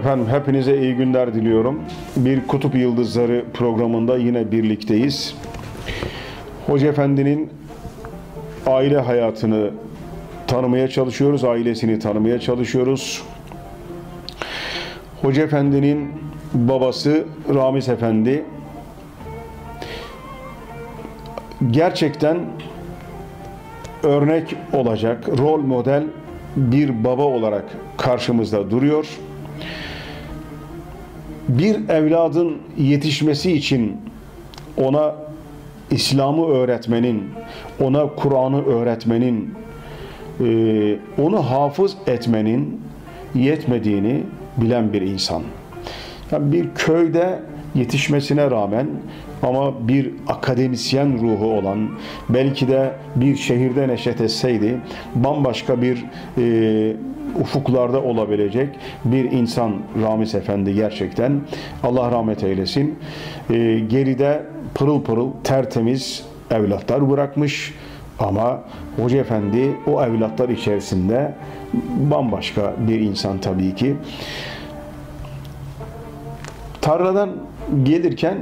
Efendim hepinize iyi günler diliyorum. Bir Kutup Yıldızları programında yine birlikteyiz. Hoca Efendi'nin aile hayatını tanımaya çalışıyoruz, ailesini tanımaya çalışıyoruz. Hoca Efendi'nin babası Ramiz Efendi gerçekten örnek olacak, rol model bir baba olarak karşımızda duruyor. Bir evladın yetişmesi için ona İslam'ı öğretmenin, ona Kur'an'ı öğretmenin, e, onu hafız etmenin yetmediğini bilen bir insan. Yani bir köyde yetişmesine rağmen ama bir akademisyen ruhu olan belki de bir şehirde neşet etseydi bambaşka bir e, ufuklarda olabilecek bir insan Ramiz Efendi gerçekten. Allah rahmet eylesin. E, geride pırıl pırıl tertemiz evlatlar bırakmış ama Hoca Efendi o evlatlar içerisinde bambaşka bir insan tabii ki. Tarladan gelirken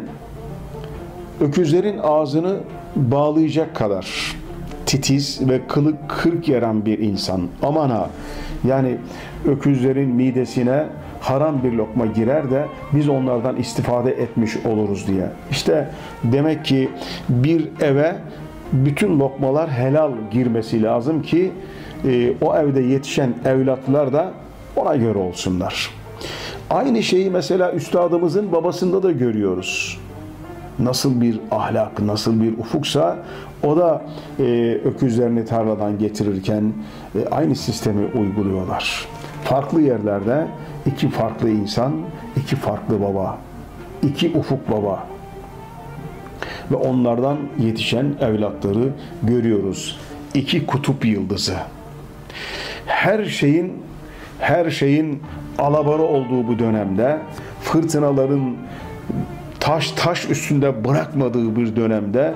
öküzlerin ağzını bağlayacak kadar titiz ve kılık kırk yaran bir insan. Aman ha yani öküzlerin midesine haram bir lokma girer de biz onlardan istifade etmiş oluruz diye. İşte demek ki bir eve bütün lokmalar helal girmesi lazım ki e, o evde yetişen evlatlar da ona göre olsunlar. Aynı şeyi mesela üstadımızın babasında da görüyoruz. Nasıl bir ahlak, nasıl bir ufuksa o da e, öküzlerini tarladan getirirken e, aynı sistemi uyguluyorlar. Farklı yerlerde iki farklı insan, iki farklı baba, iki ufuk baba ve onlardan yetişen evlatları görüyoruz. İki kutup yıldızı. Her şeyin her şeyin alabarı olduğu bu dönemde fırtınaların taş taş üstünde bırakmadığı bir dönemde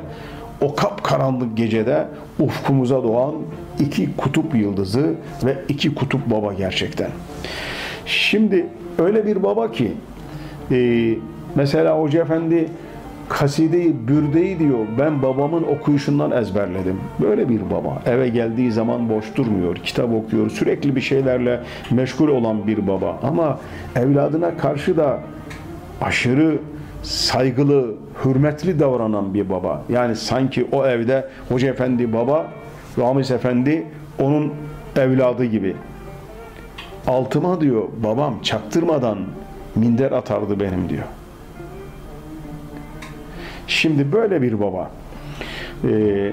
o kapkaranlık gecede ufkumuza doğan iki kutup yıldızı ve iki kutup baba gerçekten. Şimdi öyle bir baba ki e, mesela Hoca Efendi kasideyi, bürdeyi diyor ben babamın okuyuşundan ezberledim. Böyle bir baba. Eve geldiği zaman boş durmuyor, kitap okuyor, sürekli bir şeylerle meşgul olan bir baba. Ama evladına karşı da aşırı saygılı, hürmetli davranan bir baba. Yani sanki o evde Hoca Efendi baba, Ramiz Efendi onun evladı gibi. Altıma diyor babam çaktırmadan minder atardı benim diyor. Şimdi böyle bir baba e,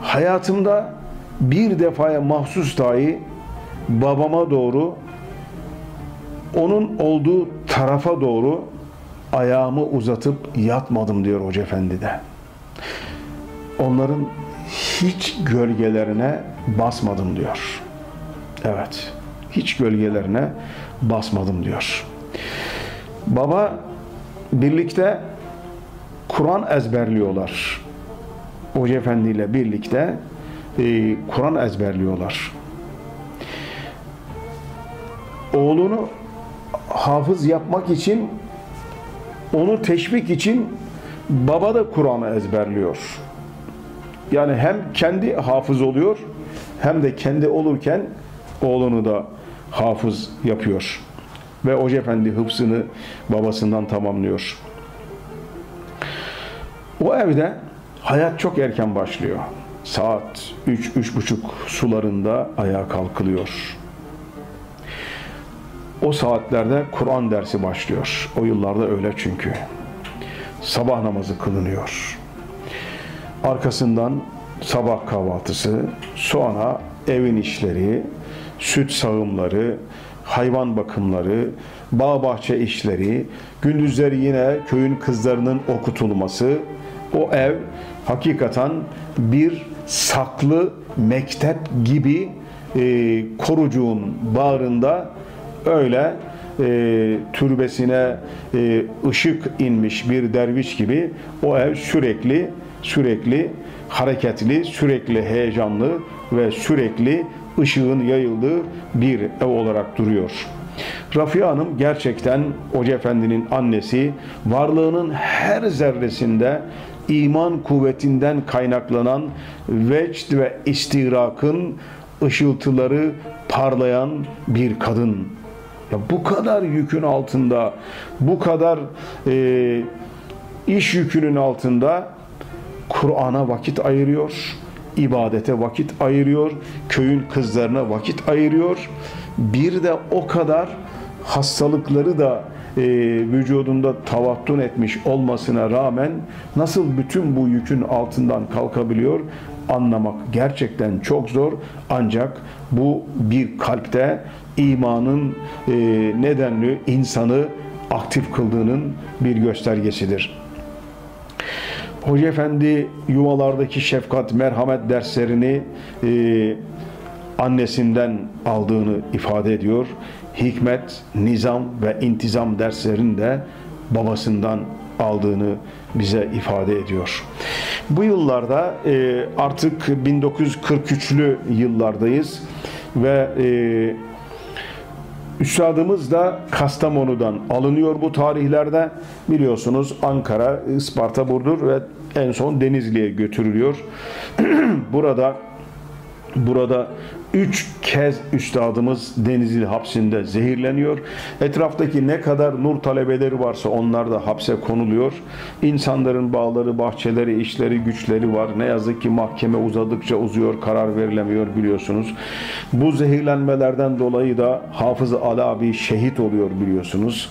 hayatımda bir defaya mahsus dahi babama doğru onun olduğu tarafa doğru ayağımı uzatıp yatmadım diyor Hoca Efendi de. Onların hiç gölgelerine basmadım diyor. Evet, hiç gölgelerine basmadım diyor. Baba birlikte Kur'an ezberliyorlar. Hoca Efendi ile birlikte e, Kur'an ezberliyorlar. Oğlunu hafız yapmak için onu teşvik için baba da Kur'an'ı ezberliyor. Yani hem kendi hafız oluyor hem de kendi olurken oğlunu da hafız yapıyor. Ve Hoca Efendi hıfzını babasından tamamlıyor. O evde hayat çok erken başlıyor. Saat 3-3.30 sularında ayağa kalkılıyor. O saatlerde Kur'an dersi başlıyor. O yıllarda öyle çünkü. Sabah namazı kılınıyor. Arkasından sabah kahvaltısı, sonra evin işleri, süt sağımları, hayvan bakımları, bağ bahçe işleri, gündüzleri yine köyün kızlarının okutulması, o ev hakikaten bir saklı mektep gibi e, korucuğun bağrında öyle e, türbesine e, ışık inmiş bir derviş gibi o ev sürekli sürekli hareketli, sürekli heyecanlı, ve sürekli ışığın yayıldığı bir ev olarak duruyor. Rafia Hanım gerçekten Hoca Efendi'nin annesi varlığının her zerresinde iman kuvvetinden kaynaklanan vecd ve istirakın ışıltıları parlayan bir kadın. Ya bu kadar yükün altında, bu kadar e, iş yükünün altında Kur'an'a vakit ayırıyor, ibadete vakit ayırıyor, köyün kızlarına vakit ayırıyor. Bir de o kadar hastalıkları da e, vücudunda tavattun etmiş olmasına rağmen nasıl bütün bu yükün altından kalkabiliyor anlamak gerçekten çok zor ancak bu bir kalpte imanın e, nedenli insanı aktif kıldığının bir göstergesidir. Hoca Efendi yuvalardaki şefkat, merhamet derslerini e, annesinden aldığını ifade ediyor. Hikmet, nizam ve intizam derslerini de babasından aldığını bize ifade ediyor. Bu yıllarda e, artık 1943'lü yıllardayız ve e, Üstadımız da Kastamonu'dan alınıyor bu tarihlerde. Biliyorsunuz Ankara, Isparta, Burdur ve en son Denizli'ye götürülüyor. Burada burada üç kez üstadımız Denizli hapsinde zehirleniyor. Etraftaki ne kadar nur talebeleri varsa onlar da hapse konuluyor. İnsanların bağları, bahçeleri, işleri, güçleri var. Ne yazık ki mahkeme uzadıkça uzuyor, karar verilemiyor biliyorsunuz. Bu zehirlenmelerden dolayı da Hafız Ali abi şehit oluyor biliyorsunuz.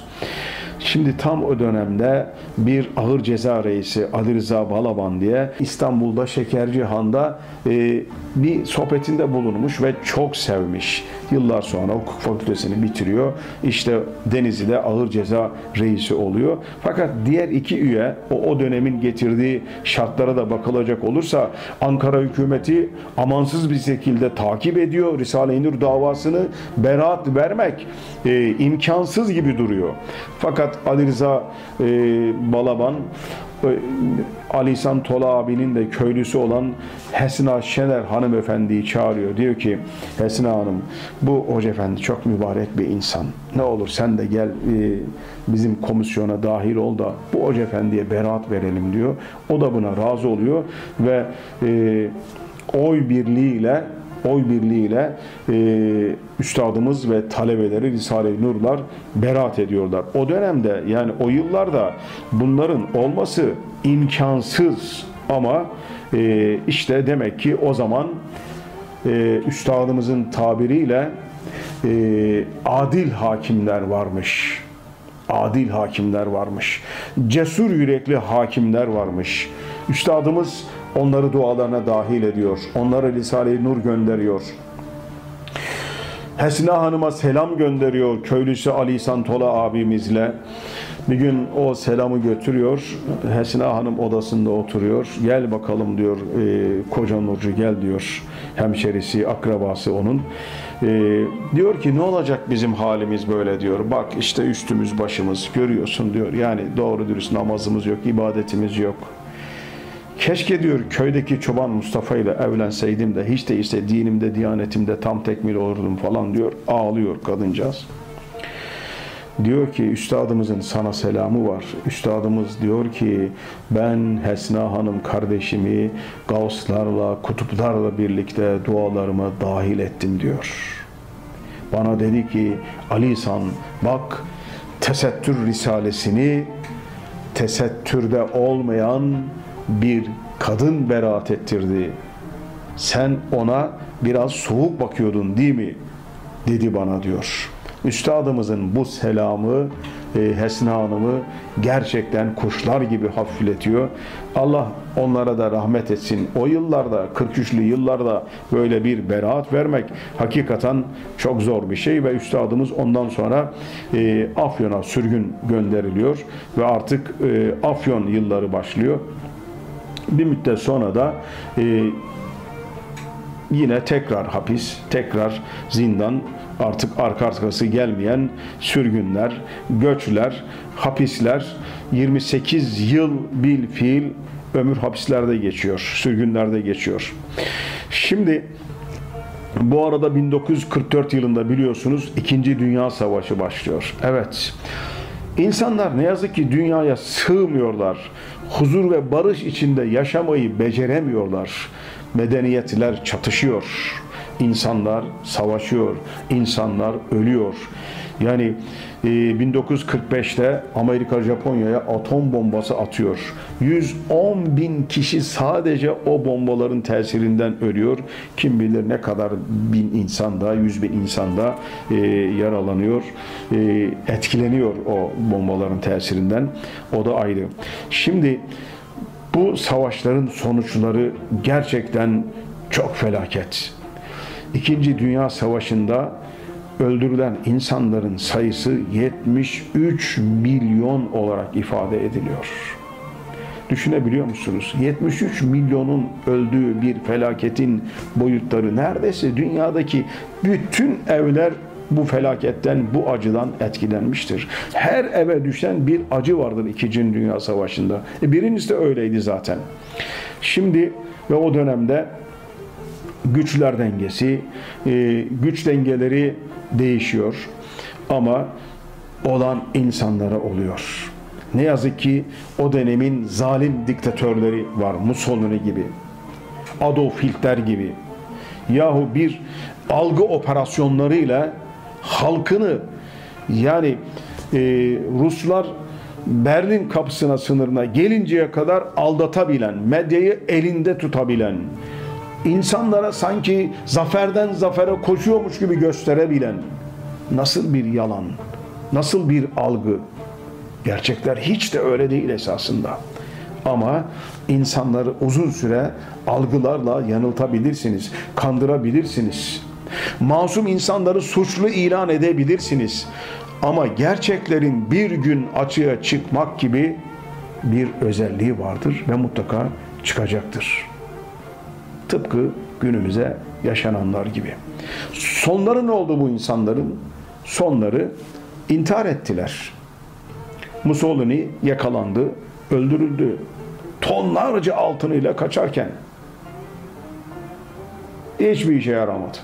Şimdi tam o dönemde bir ağır ceza reisi Ali Rıza Balaban diye İstanbul'da Şekercihan'da e, bir sohbetinde bulunmuş ve çok sevmiş. Yıllar sonra hukuk fakültesini bitiriyor. İşte Denizli'de ağır ceza reisi oluyor. Fakat diğer iki üye o, o dönemin getirdiği şartlara da bakılacak olursa Ankara hükümeti amansız bir şekilde takip ediyor. Risale-i Nur davasını beraat vermek e, imkansız gibi duruyor. Fakat Ali Rıza e, Balaban Ali İhsan Tola abinin de köylüsü olan Hesna Şener hanımefendiyi çağırıyor. Diyor ki Hesna Hanım bu hoca efendi çok mübarek bir insan. Ne olur sen de gel e, bizim komisyona dahil ol da bu hoca efendiye beraat verelim diyor. O da buna razı oluyor ve e, oy birliğiyle oy birliğiyle e, üstadımız ve talebeleri Risale-i Nurlar beraat ediyorlar. O dönemde yani o yıllarda bunların olması imkansız ama e, işte demek ki o zaman e, üstadımızın tabiriyle e, adil hakimler varmış. Adil hakimler varmış. Cesur yürekli hakimler varmış. Üstadımız onları dualarına dahil ediyor. Onlara Risale-i Nur gönderiyor. Hesna Hanım'a selam gönderiyor köylüsü Ali Santola abimizle. Bir gün o selamı götürüyor. Hesna Hanım odasında oturuyor. Gel bakalım diyor e, koca Nurcu gel diyor. Hemşerisi, akrabası onun. E, diyor ki ne olacak bizim halimiz böyle diyor. Bak işte üstümüz başımız görüyorsun diyor. Yani doğru dürüst namazımız yok, ibadetimiz yok. Keşke diyor köydeki çoban Mustafa ile evlenseydim de hiç değilse dinimde, diyanetimde tam tekmil olurdum falan diyor. Ağlıyor kadıncağız. Diyor ki üstadımızın sana selamı var. Üstadımız diyor ki ben Hesna Hanım kardeşimi gavslarla, kutuplarla birlikte dualarıma dahil ettim diyor. Bana dedi ki Ali San bak tesettür risalesini tesettürde olmayan bir kadın beraat ettirdi. Sen ona biraz soğuk bakıyordun değil mi? Dedi bana diyor. Üstadımızın bu selamı e, Hesna Hanım'ı gerçekten kuşlar gibi hafifletiyor. Allah onlara da rahmet etsin. O yıllarda, 43'lü yıllarda böyle bir beraat vermek hakikaten çok zor bir şey ve üstadımız ondan sonra e, Afyon'a sürgün gönderiliyor ve artık e, Afyon yılları başlıyor. Bir müddet sonra da e, yine tekrar hapis, tekrar zindan, artık arka arkası gelmeyen sürgünler, göçler, hapisler 28 yıl bil fiil ömür hapislerde geçiyor, sürgünlerde geçiyor. Şimdi Bu arada 1944 yılında biliyorsunuz 2. Dünya Savaşı başlıyor. Evet. İnsanlar ne yazık ki dünyaya sığmıyorlar. Huzur ve barış içinde yaşamayı beceremiyorlar. Medeniyetler çatışıyor. İnsanlar savaşıyor. İnsanlar ölüyor. Yani 1945'te e, Amerika Japonya'ya atom bombası atıyor. 110 bin kişi sadece o bombaların tesirinden ölüyor. Kim bilir ne kadar bin insan da, yüz bin insan da e, yaralanıyor, e, etkileniyor o bombaların tesirinden. O da ayrı. Şimdi bu savaşların sonuçları gerçekten çok felaket. İkinci Dünya Savaşı'nda öldürülen insanların sayısı 73 milyon olarak ifade ediliyor. Düşünebiliyor musunuz? 73 milyonun öldüğü bir felaketin boyutları neredeyse dünyadaki bütün evler bu felaketten, bu acıdan etkilenmiştir. Her eve düşen bir acı vardır İkinci Dünya Savaşı'nda. E birincisi de öyleydi zaten. Şimdi ve o dönemde güçler dengesi, e, güç dengeleri değişiyor ama olan insanlara oluyor. Ne yazık ki o dönemin zalim diktatörleri var. Mussolini gibi, Adolf Hitler gibi. Yahu bir algı operasyonlarıyla halkını yani e, Ruslar Berlin kapısına sınırına gelinceye kadar aldatabilen, medyayı elinde tutabilen, insanlara sanki zaferden zafere koşuyormuş gibi gösterebilen nasıl bir yalan, nasıl bir algı. Gerçekler hiç de öyle değil esasında. Ama insanları uzun süre algılarla yanıltabilirsiniz, kandırabilirsiniz. Masum insanları suçlu ilan edebilirsiniz. Ama gerçeklerin bir gün açığa çıkmak gibi bir özelliği vardır ve mutlaka çıkacaktır. Tıpkı günümüze yaşananlar gibi. Sonları ne oldu bu insanların? Sonları intihar ettiler. Mussolini yakalandı, öldürüldü. Tonlarca altınıyla kaçarken hiçbir işe yaramadı.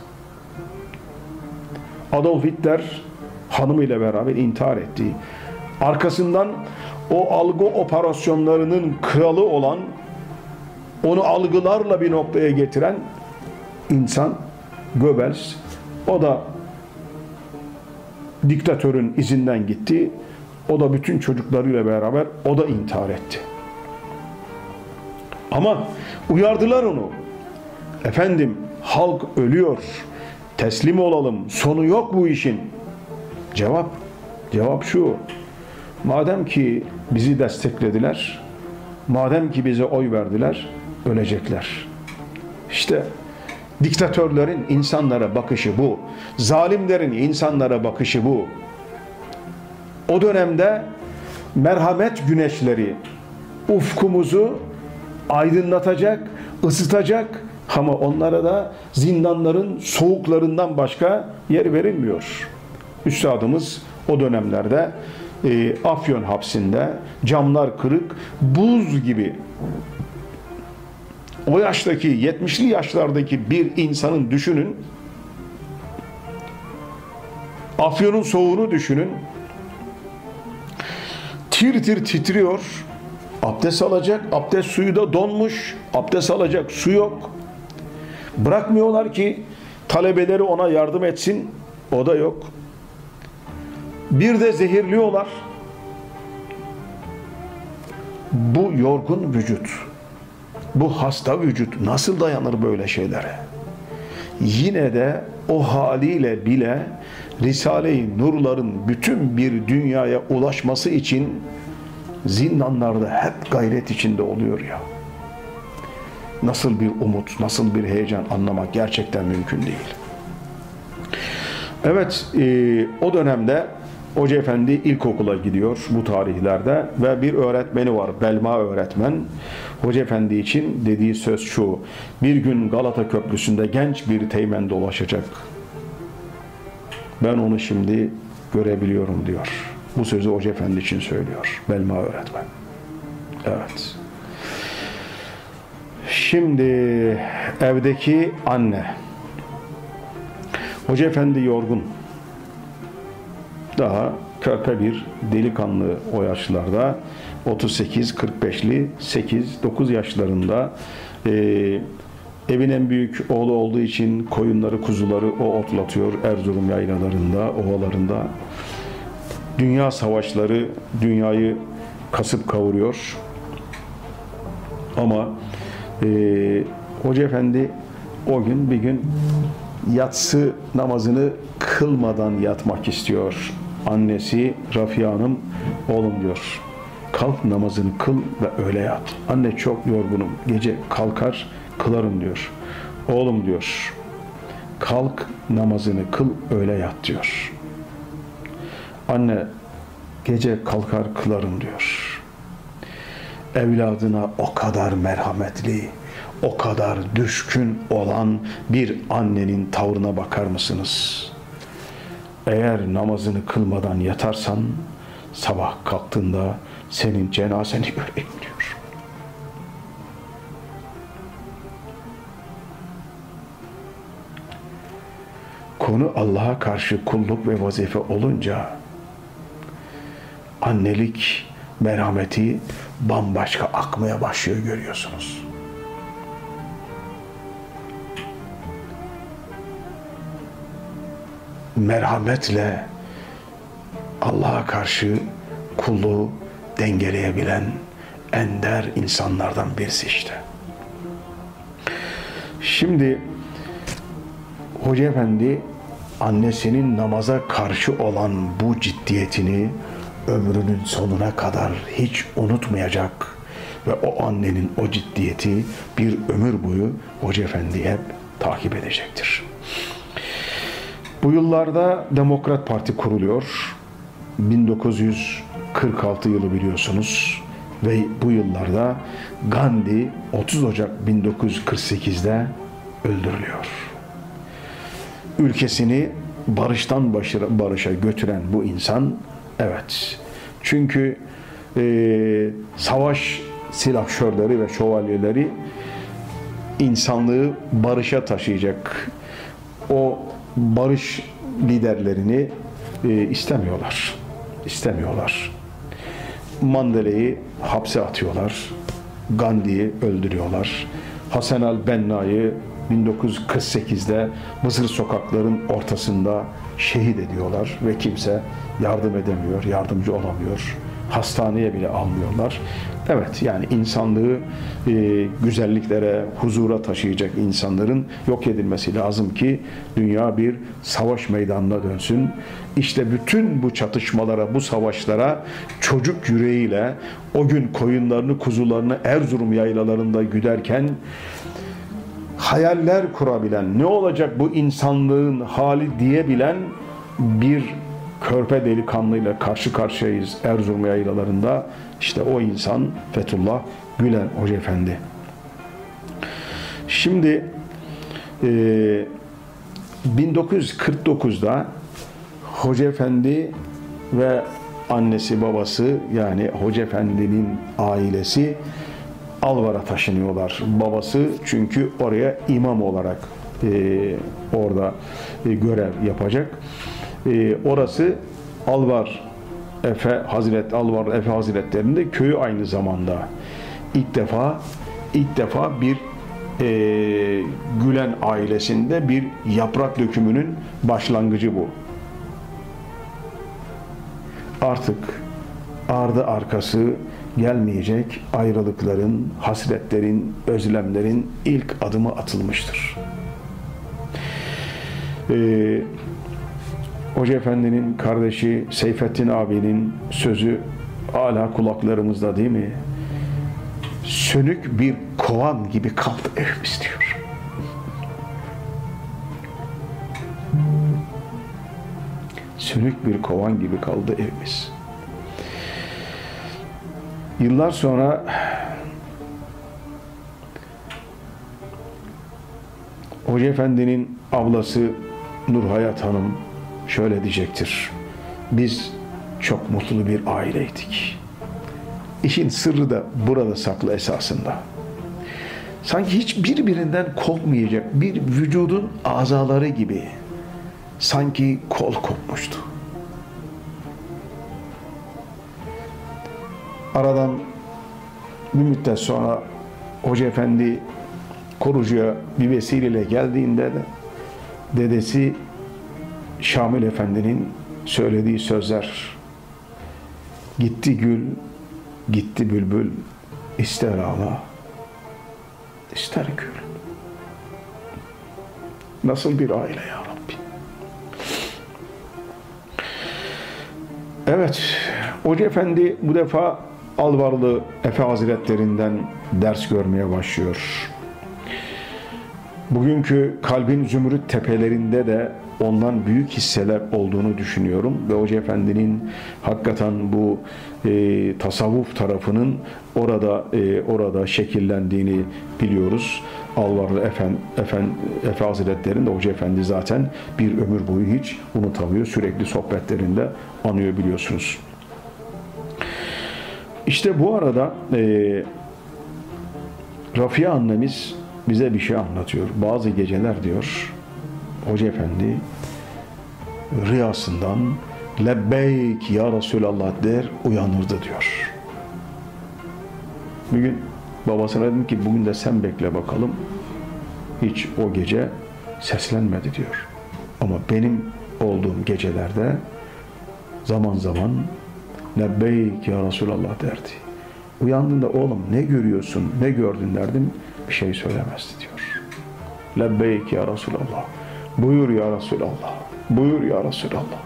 Adolf Hitler hanımıyla beraber intihar etti. Arkasından o algı operasyonlarının kralı olan onu algılarla bir noktaya getiren insan Goebbels o da diktatörün izinden gitti. O da bütün çocuklarıyla beraber o da intihar etti. Ama uyardılar onu. Efendim halk ölüyor. Teslim olalım. Sonu yok bu işin. Cevap cevap şu. Madem ki bizi desteklediler, madem ki bize oy verdiler, ölecekler. İşte diktatörlerin insanlara bakışı bu. Zalimlerin insanlara bakışı bu. O dönemde merhamet güneşleri ufkumuzu aydınlatacak, ısıtacak ama onlara da zindanların soğuklarından başka yer verilmiyor. Üstadımız o dönemlerde e, Afyon hapsinde camlar kırık, buz gibi o yaştaki 70'li yaşlardaki bir insanın düşünün. Afyon'un soğuğunu düşünün. Tir tir titriyor. Abdest alacak abdest suyu da donmuş. Abdest alacak su yok. Bırakmıyorlar ki talebeleri ona yardım etsin. O da yok. Bir de zehirliyorlar. Bu yorgun vücut bu hasta vücut nasıl dayanır böyle şeylere? Yine de o haliyle bile Risale-i Nurların bütün bir dünyaya ulaşması için zindanlarda hep gayret içinde oluyor ya. Nasıl bir umut, nasıl bir heyecan anlamak gerçekten mümkün değil. Evet, e, o dönemde Hoca Efendi ilkokula gidiyor bu tarihlerde ve bir öğretmeni var Belma öğretmen. Hoca Efendi için dediği söz şu bir gün Galata Köprüsü'nde genç bir teğmen dolaşacak. Ben onu şimdi görebiliyorum diyor. Bu sözü Hoca Efendi için söylüyor Belma öğretmen. Evet. Şimdi evdeki anne Hoca efendi yorgun. Daha körpe bir delikanlı o yaşlarda 38-45'li 8-9 yaşlarında e, evin en büyük oğlu olduğu için koyunları kuzuları o otlatıyor Erzurum yaylalarında ovalarında. Dünya savaşları dünyayı kasıp kavuruyor. Ama e, Hoca Efendi o gün bir gün yatsı namazını kılmadan yatmak istiyor. Annesi Rafiye Hanım oğlum diyor kalk namazını kıl ve öyle yat. Anne çok yorgunum gece kalkar kılarım diyor. Oğlum diyor kalk namazını kıl öyle yat diyor. Anne gece kalkar kılarım diyor. Evladına o kadar merhametli, o kadar düşkün olan bir annenin tavrına bakar mısınız? Eğer namazını kılmadan yatarsan sabah kalktığında senin cenazeni göreyim diyor. Konu Allah'a karşı kulluk ve vazife olunca annelik merhameti bambaşka akmaya başlıyor görüyorsunuz. merhametle Allah'a karşı kulluğu dengeleyebilen ender insanlardan birisi işte. Şimdi Hoca Efendi annesinin namaza karşı olan bu ciddiyetini ömrünün sonuna kadar hiç unutmayacak ve o annenin o ciddiyeti bir ömür boyu Hoca Efendi hep takip edecektir. Bu yıllarda Demokrat Parti kuruluyor. 1946 yılı biliyorsunuz. Ve bu yıllarda Gandhi 30 Ocak 1948'de öldürülüyor. Ülkesini barıştan başarı, barışa götüren bu insan evet. Çünkü e, savaş silahşörleri ve şövalyeleri insanlığı barışa taşıyacak o barış liderlerini e, istemiyorlar. İstemiyorlar. Mandela'yı hapse atıyorlar. Gandhi'yi öldürüyorlar. Hasan el-Benna'yı 1948'de Mısır sokakların ortasında şehit ediyorlar ve kimse yardım edemiyor, yardımcı olamıyor. Hastaneye bile almıyorlar. Evet yani insanlığı e, güzelliklere, huzura taşıyacak insanların yok edilmesi lazım ki dünya bir savaş meydanına dönsün. İşte bütün bu çatışmalara, bu savaşlara çocuk yüreğiyle o gün koyunlarını, kuzularını Erzurum yaylalarında güderken hayaller kurabilen, ne olacak bu insanlığın hali diyebilen bir körpe delikanlıyla karşı karşıyayız Erzurum yaylalarında. İşte o insan Fethullah Gülen Hoca Efendi. Şimdi e, 1949'da Hoca Efendi ve annesi babası yani Hoca Efendi'nin ailesi Alvar'a taşınıyorlar. Babası çünkü oraya imam olarak e, orada e, görev yapacak. E, orası Alvar Efe Hazret Alvar Efe Hazretlerinde köyü aynı zamanda. ilk defa ilk defa bir e, Gülen ailesinde bir yaprak dökümünün başlangıcı bu. Artık ardı arkası gelmeyecek ayrılıkların, hasretlerin, özlemlerin ilk adımı atılmıştır. Ee, Hoca Efendi'nin kardeşi Seyfettin abinin sözü hala kulaklarımızda değil mi? Sönük bir kovan gibi kaldı evimiz diyor. Sönük bir kovan gibi kaldı evimiz. Yıllar sonra Hoca Efendi'nin ablası Nurhayat Hanım şöyle diyecektir. Biz çok mutlu bir aileydik. İşin sırrı da burada saklı esasında. Sanki hiç birbirinden kopmayacak bir vücudun azaları gibi sanki kol kopmuştu. Aradan bir müddet sonra Hoca Efendi korucuya bir vesileyle geldiğinde de dedesi Şamil Efendi'nin söylediği sözler gitti gül, gitti bülbül, ister ağla, ister gül. Nasıl bir aile ya Rabbi. Evet, Hoca Efendi bu defa Alvarlı Efe Hazretlerinden ders görmeye başlıyor. Bugünkü kalbin zümrüt tepelerinde de ondan büyük hisseler olduğunu düşünüyorum ve Hoca Efendi'nin hakikaten bu e, tasavvuf tarafının orada e, orada şekillendiğini biliyoruz. Alvarlı Efen, Efen, Efe Hazretleri'nde Hoca Efendi zaten bir ömür boyu hiç unutamıyor. Sürekli sohbetlerinde anıyor biliyorsunuz. İşte bu arada e, Rafia annemiz bize bir şey anlatıyor. Bazı geceler diyor Hoca Efendi rüyasından lebbeyk ya Resulallah der uyanırdı diyor. Bir gün babasına dedim ki bugün de sen bekle bakalım. Hiç o gece seslenmedi diyor. Ama benim olduğum gecelerde zaman zaman lebbeyk ya Resulallah derdi. Uyandığında oğlum ne görüyorsun, ne gördün derdim. Bir şey söylemezdi diyor. Lebbeyk ya Resulallah. Buyur ya Resulallah. Buyur ya Resulallah.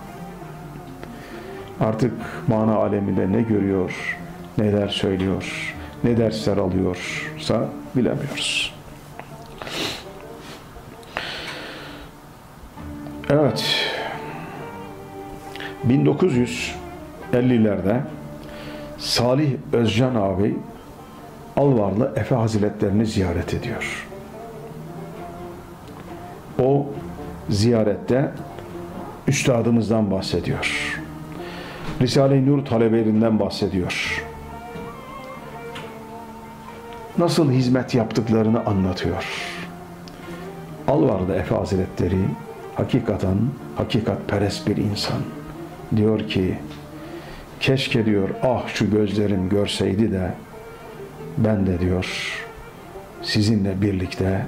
Artık mana aleminde ne görüyor, neler söylüyor, ne dersler alıyorsa bilemiyoruz. Evet. 1950'lerde Salih Özcan abi Alvarlı Efe Hazretlerini ziyaret ediyor. O ziyarette üstadımızdan bahsediyor. Risale-i Nur talebelerinden bahsediyor. Nasıl hizmet yaptıklarını anlatıyor. Alvarlı Efe Hazretleri hakikaten hakikatperest bir insan. Diyor ki keşke diyor ah şu gözlerim görseydi de ben de diyor sizinle birlikte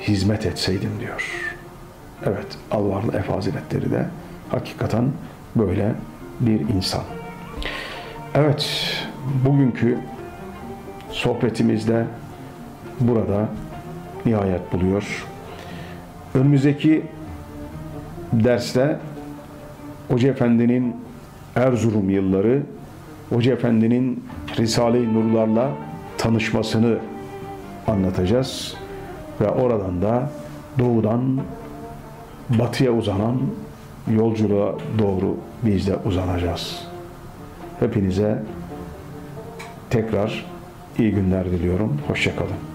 hizmet etseydim diyor. Evet Alvarlı Hazretleri de hakikaten böyle bir insan. Evet bugünkü sohbetimizde burada nihayet buluyor. Önümüzdeki derste Hoca Efendi'nin Erzurum yılları, Hoca Efendi'nin Risale-i Nurlarla tanışmasını anlatacağız. Ve oradan da doğudan batıya uzanan yolculuğa doğru biz de uzanacağız. Hepinize tekrar iyi günler diliyorum. Hoşçakalın.